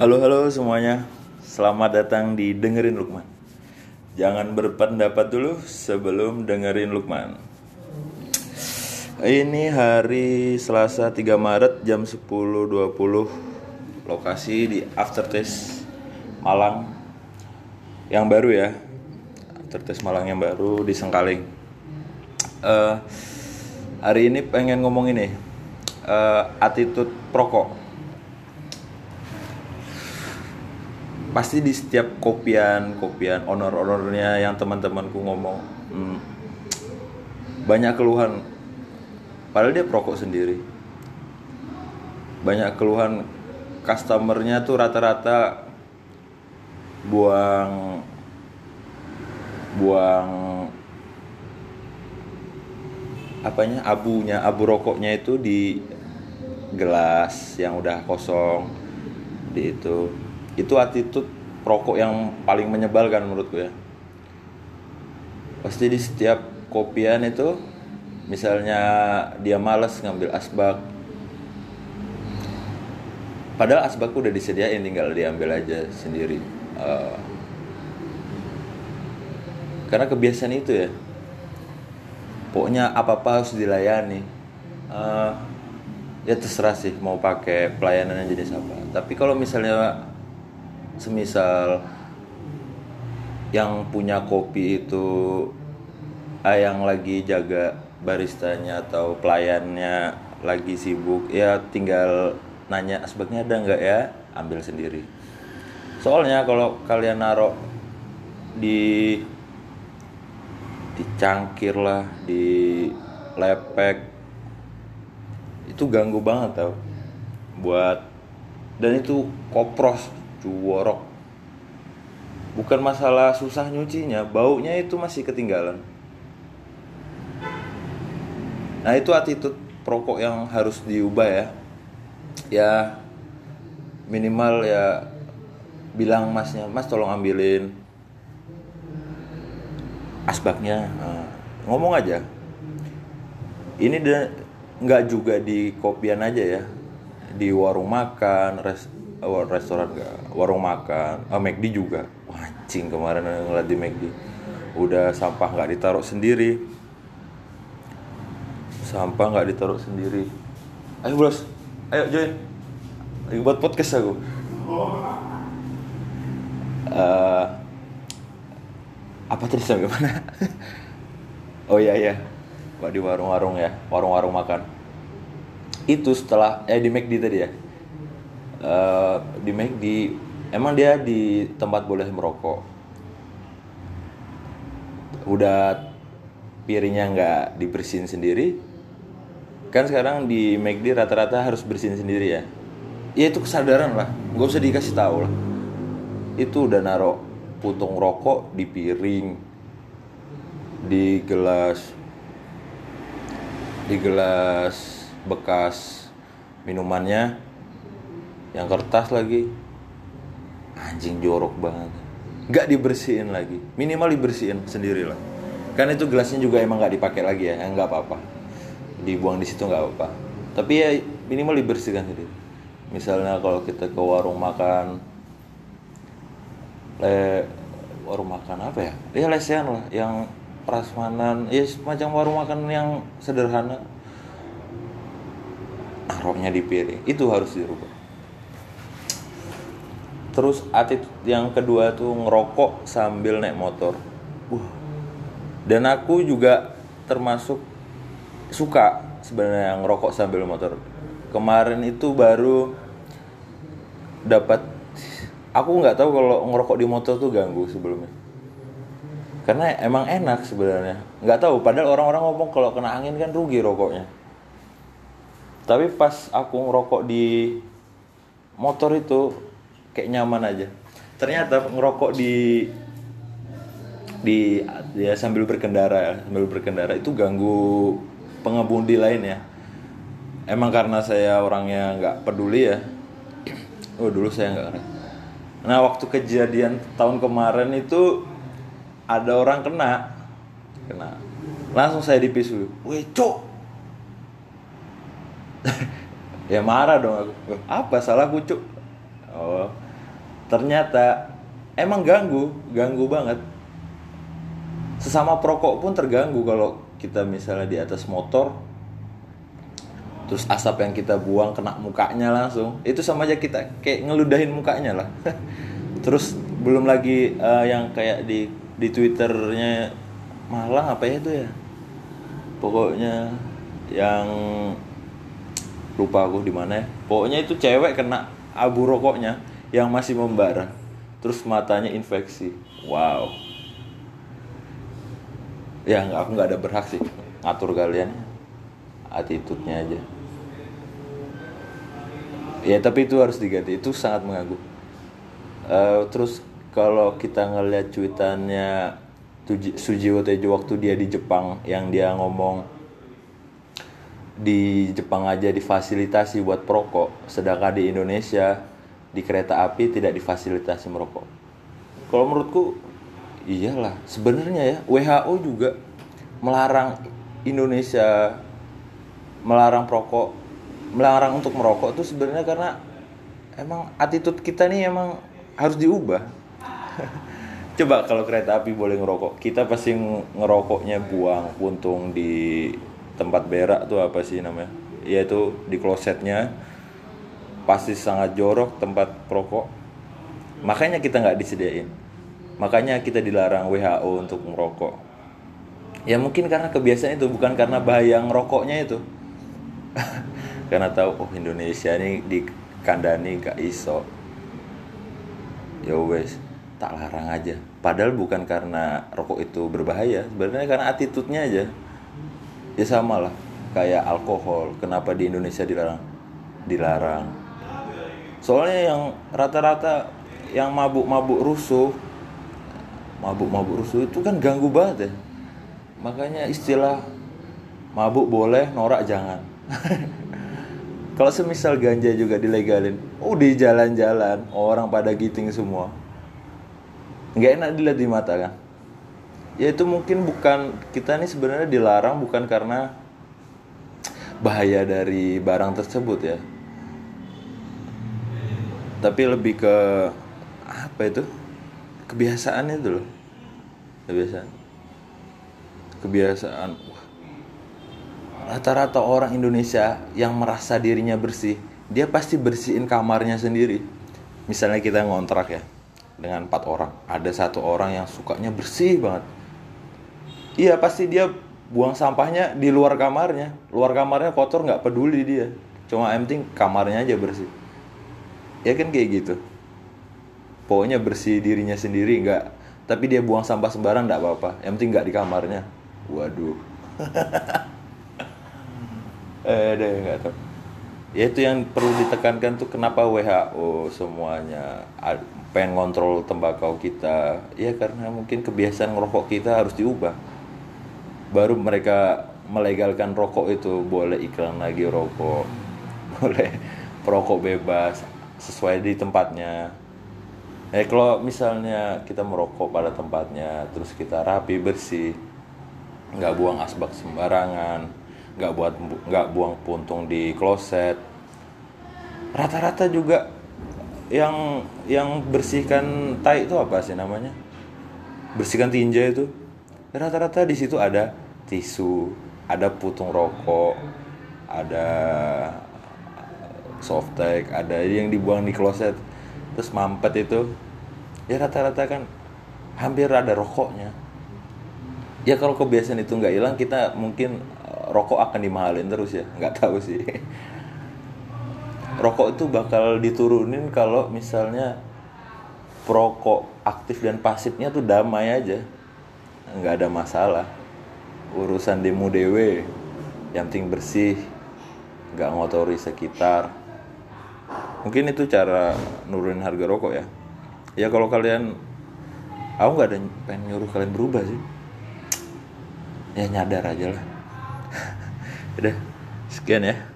Halo halo semuanya, selamat datang di dengerin Lukman. Jangan berpendapat dulu sebelum dengerin Lukman. Ini hari Selasa 3 Maret jam 10.20 Lokasi di Aftertaste Malang Yang baru ya Aftertaste Malang yang baru di Sengkaling Eh, Hari ini pengen ngomong ini eh, Attitude prokok pasti di setiap kopian kopian honor honornya yang teman-temanku ngomong hmm, banyak keluhan. Padahal dia perokok sendiri. Banyak keluhan customernya tuh rata-rata buang buang apanya abunya abu rokoknya itu di gelas yang udah kosong di itu itu attitude perokok yang paling menyebalkan menurutku ya. Pasti di setiap kopian itu misalnya dia males ngambil asbak. Padahal asbak udah disediain tinggal diambil aja sendiri. Eh, karena kebiasaan itu ya. Pokoknya apa apa harus dilayani. Eh, ya terserah sih mau pakai pelayanan jenis apa. Tapi kalau misalnya semisal yang punya kopi itu ah, yang lagi jaga baristanya atau pelayannya lagi sibuk ya tinggal nanya asbaknya ada nggak ya? Ambil sendiri. Soalnya kalau kalian naruh di dicangkir lah di lepek itu ganggu banget tau. Buat dan itu kopros cuworok bukan masalah susah nyucinya baunya itu masih ketinggalan. Nah itu attitude perokok yang harus diubah ya. Ya minimal ya bilang masnya mas tolong ambilin asbaknya. Nah, ngomong aja. Ini nggak juga di kopian aja ya. Di warung makan res restoran nggak warung makan. Oh, McD juga. Anjing kemarin ngeliat di McD udah sampah nggak ditaruh sendiri. Sampah nggak ditaruh sendiri. Ayo bos ayo join. Lagi buat podcast aku. Eh, apa tadi sampai mana oh iya iya. Di warung-warung ya. Warung-warung makan. Itu setelah eh di McD tadi ya Eh, di McD emang dia di tempat boleh merokok? Udah piringnya nggak dibersihin sendiri? Kan sekarang di McD rata-rata harus bersihin sendiri ya. Ya itu kesadaran lah. Nggak usah dikasih tahu lah. Itu udah naruh putung rokok di piring di gelas di gelas bekas minumannya yang kertas lagi. Anjing jorok banget. Nggak dibersihin lagi. Minimal dibersihin sendiri lah kan itu gelasnya juga emang nggak dipakai lagi ya. Nggak apa-apa. Dibuang di situ nggak apa-apa. Tapi ya minimal dibersihkan sendiri. Misalnya kalau kita ke warung makan le warung makan apa ya? Ya lesehan lah. Yang prasmanan ya semacam warung makan yang sederhana. Naruhnya di piring. Itu harus dirubah terus attitude yang kedua tuh ngerokok sambil naik motor. Wah. dan aku juga termasuk suka sebenarnya ngerokok sambil motor. Kemarin itu baru dapat aku nggak tahu kalau ngerokok di motor tuh ganggu sebelumnya. Karena emang enak sebenarnya. Nggak tahu padahal orang-orang ngomong kalau kena angin kan rugi rokoknya. Tapi pas aku ngerokok di motor itu kayak nyaman aja. Ternyata ngerokok di di ya sambil berkendara ya, sambil berkendara itu ganggu pengemudi lain ya. Emang karena saya orangnya nggak peduli ya. Oh dulu saya nggak nah waktu kejadian tahun kemarin itu ada orang kena. Kena. Langsung saya dipisu weh cok ya marah dong aku. "Wah, apa salahku cuk oh. Ternyata emang ganggu ganggu banget. Sesama perokok pun terganggu kalau kita misalnya di atas motor terus asap yang kita buang kena mukanya langsung. Itu sama aja kita kayak ngeludahin mukanya lah. Terus belum lagi uh, yang kayak di di twitternya Malang apa ya itu ya? Pokoknya yang lupa aku di mana ya. Pokoknya itu cewek kena abu rokoknya yang masih membara terus matanya infeksi. Wow. Ya aku nggak ada berhak sih ngatur kalian attitude-nya aja. Ya tapi itu harus diganti. Itu sangat mengganggu. Uh, terus kalau kita ngeliat cuitannya Sujiwo Tejo waktu dia di Jepang yang dia ngomong di Jepang aja difasilitasi buat perokok sedangkan di Indonesia di kereta api tidak difasilitasi merokok. Kalau menurutku iyalah sebenarnya ya WHO juga melarang Indonesia melarang perokok melarang untuk merokok itu sebenarnya karena emang attitude kita nih emang harus diubah. Coba kalau kereta api boleh ngerokok kita pasti ngerokoknya buang puntung di tempat berak tuh apa sih namanya? Yaitu di klosetnya pasti sangat jorok tempat perokok. Makanya kita nggak disediain. Makanya kita dilarang WHO untuk merokok ya mungkin karena kebiasaan itu bukan karena bahaya ngerokoknya itu. Karena tahu oh Indonesia ini di kandani gak iso. Ya wes tak larang aja. Padahal bukan karena rokok itu berbahaya sebenarnya karena attitude-nya aja ya sama lah. Kayak alkohol kenapa di Indonesia dilarang? Dilarang. Soalnya yang rata-rata yang mabuk-mabuk rusuh mabuk-mabuk rusuh itu kan ganggu banget ya. Makanya istilah mabuk boleh norak jangan. Kalau semisal ganja juga dilegalin oh di jalan-jalan orang pada giting semua. Nggak enak dilihat di mata kan ya itu mungkin bukan kita nih sebenarnya dilarang bukan karena bahaya dari barang tersebut ya. Tapi lebih ke apa itu? Kebiasaan itu loh. Kebiasaan. Kebiasaan rata-rata orang Indonesia yang merasa dirinya bersih dia pasti bersihin kamarnya sendiri. Misalnya kita ngontrak ya dengan empat orang. Ada satu orang yang sukanya bersih banget iya pasti dia buang sampahnya di luar kamarnya. Luar kamarnya kotor nggak peduli dia. Cuma yang penting kamarnya aja bersih. Ya kan kayak gitu. Pokoknya bersih dirinya sendiri nggak. Tapi dia buang sampah sembarang nggak apa-apa. Yang penting nggak di kamarnya. Waduh. Eh deh nggak tahu? Ya itu yang perlu ditekankan tuh kenapa WHO semuanya pengen ngontrol tembakau kita? Ya karena mungkin kebiasaan ngerokok kita harus diubah baru mereka melegalkan rokok itu boleh iklan lagi rokok boleh perokok bebas sesuai di tempatnya. Eh kalau misalnya kita merokok pada tempatnya terus kita rapi bersih nggak buang asbak sembarangan nggak buat nggak buang puntung di kloset rata-rata juga yang yang bersihkan tai itu apa sih namanya? Bersihkan tinja itu rata-rata di situ ada tisu ada putung rokok ada softtek ada yang dibuang di kloset terus mampet itu. Ya rata-rata kan hampir ada rokoknya. Ya kalau kebiasaan itu nggak hilang kita mungkin eh, rokok akan dimahalin terus ya. Nggak tahu sih. Rokok itu bakal diturunin kalau misalnya perokok aktif dan pasifnya tuh damai aja nggak ada masalah. Urusan demo dewe yang penting bersih nggak ngotori sekitar. Mungkin itu cara nurunin harga rokok ya. Ya kalau kalian aku nggak ada pengen nyuruh kalian berubah sih. Ya nyadar aja lah. Udah sekian ya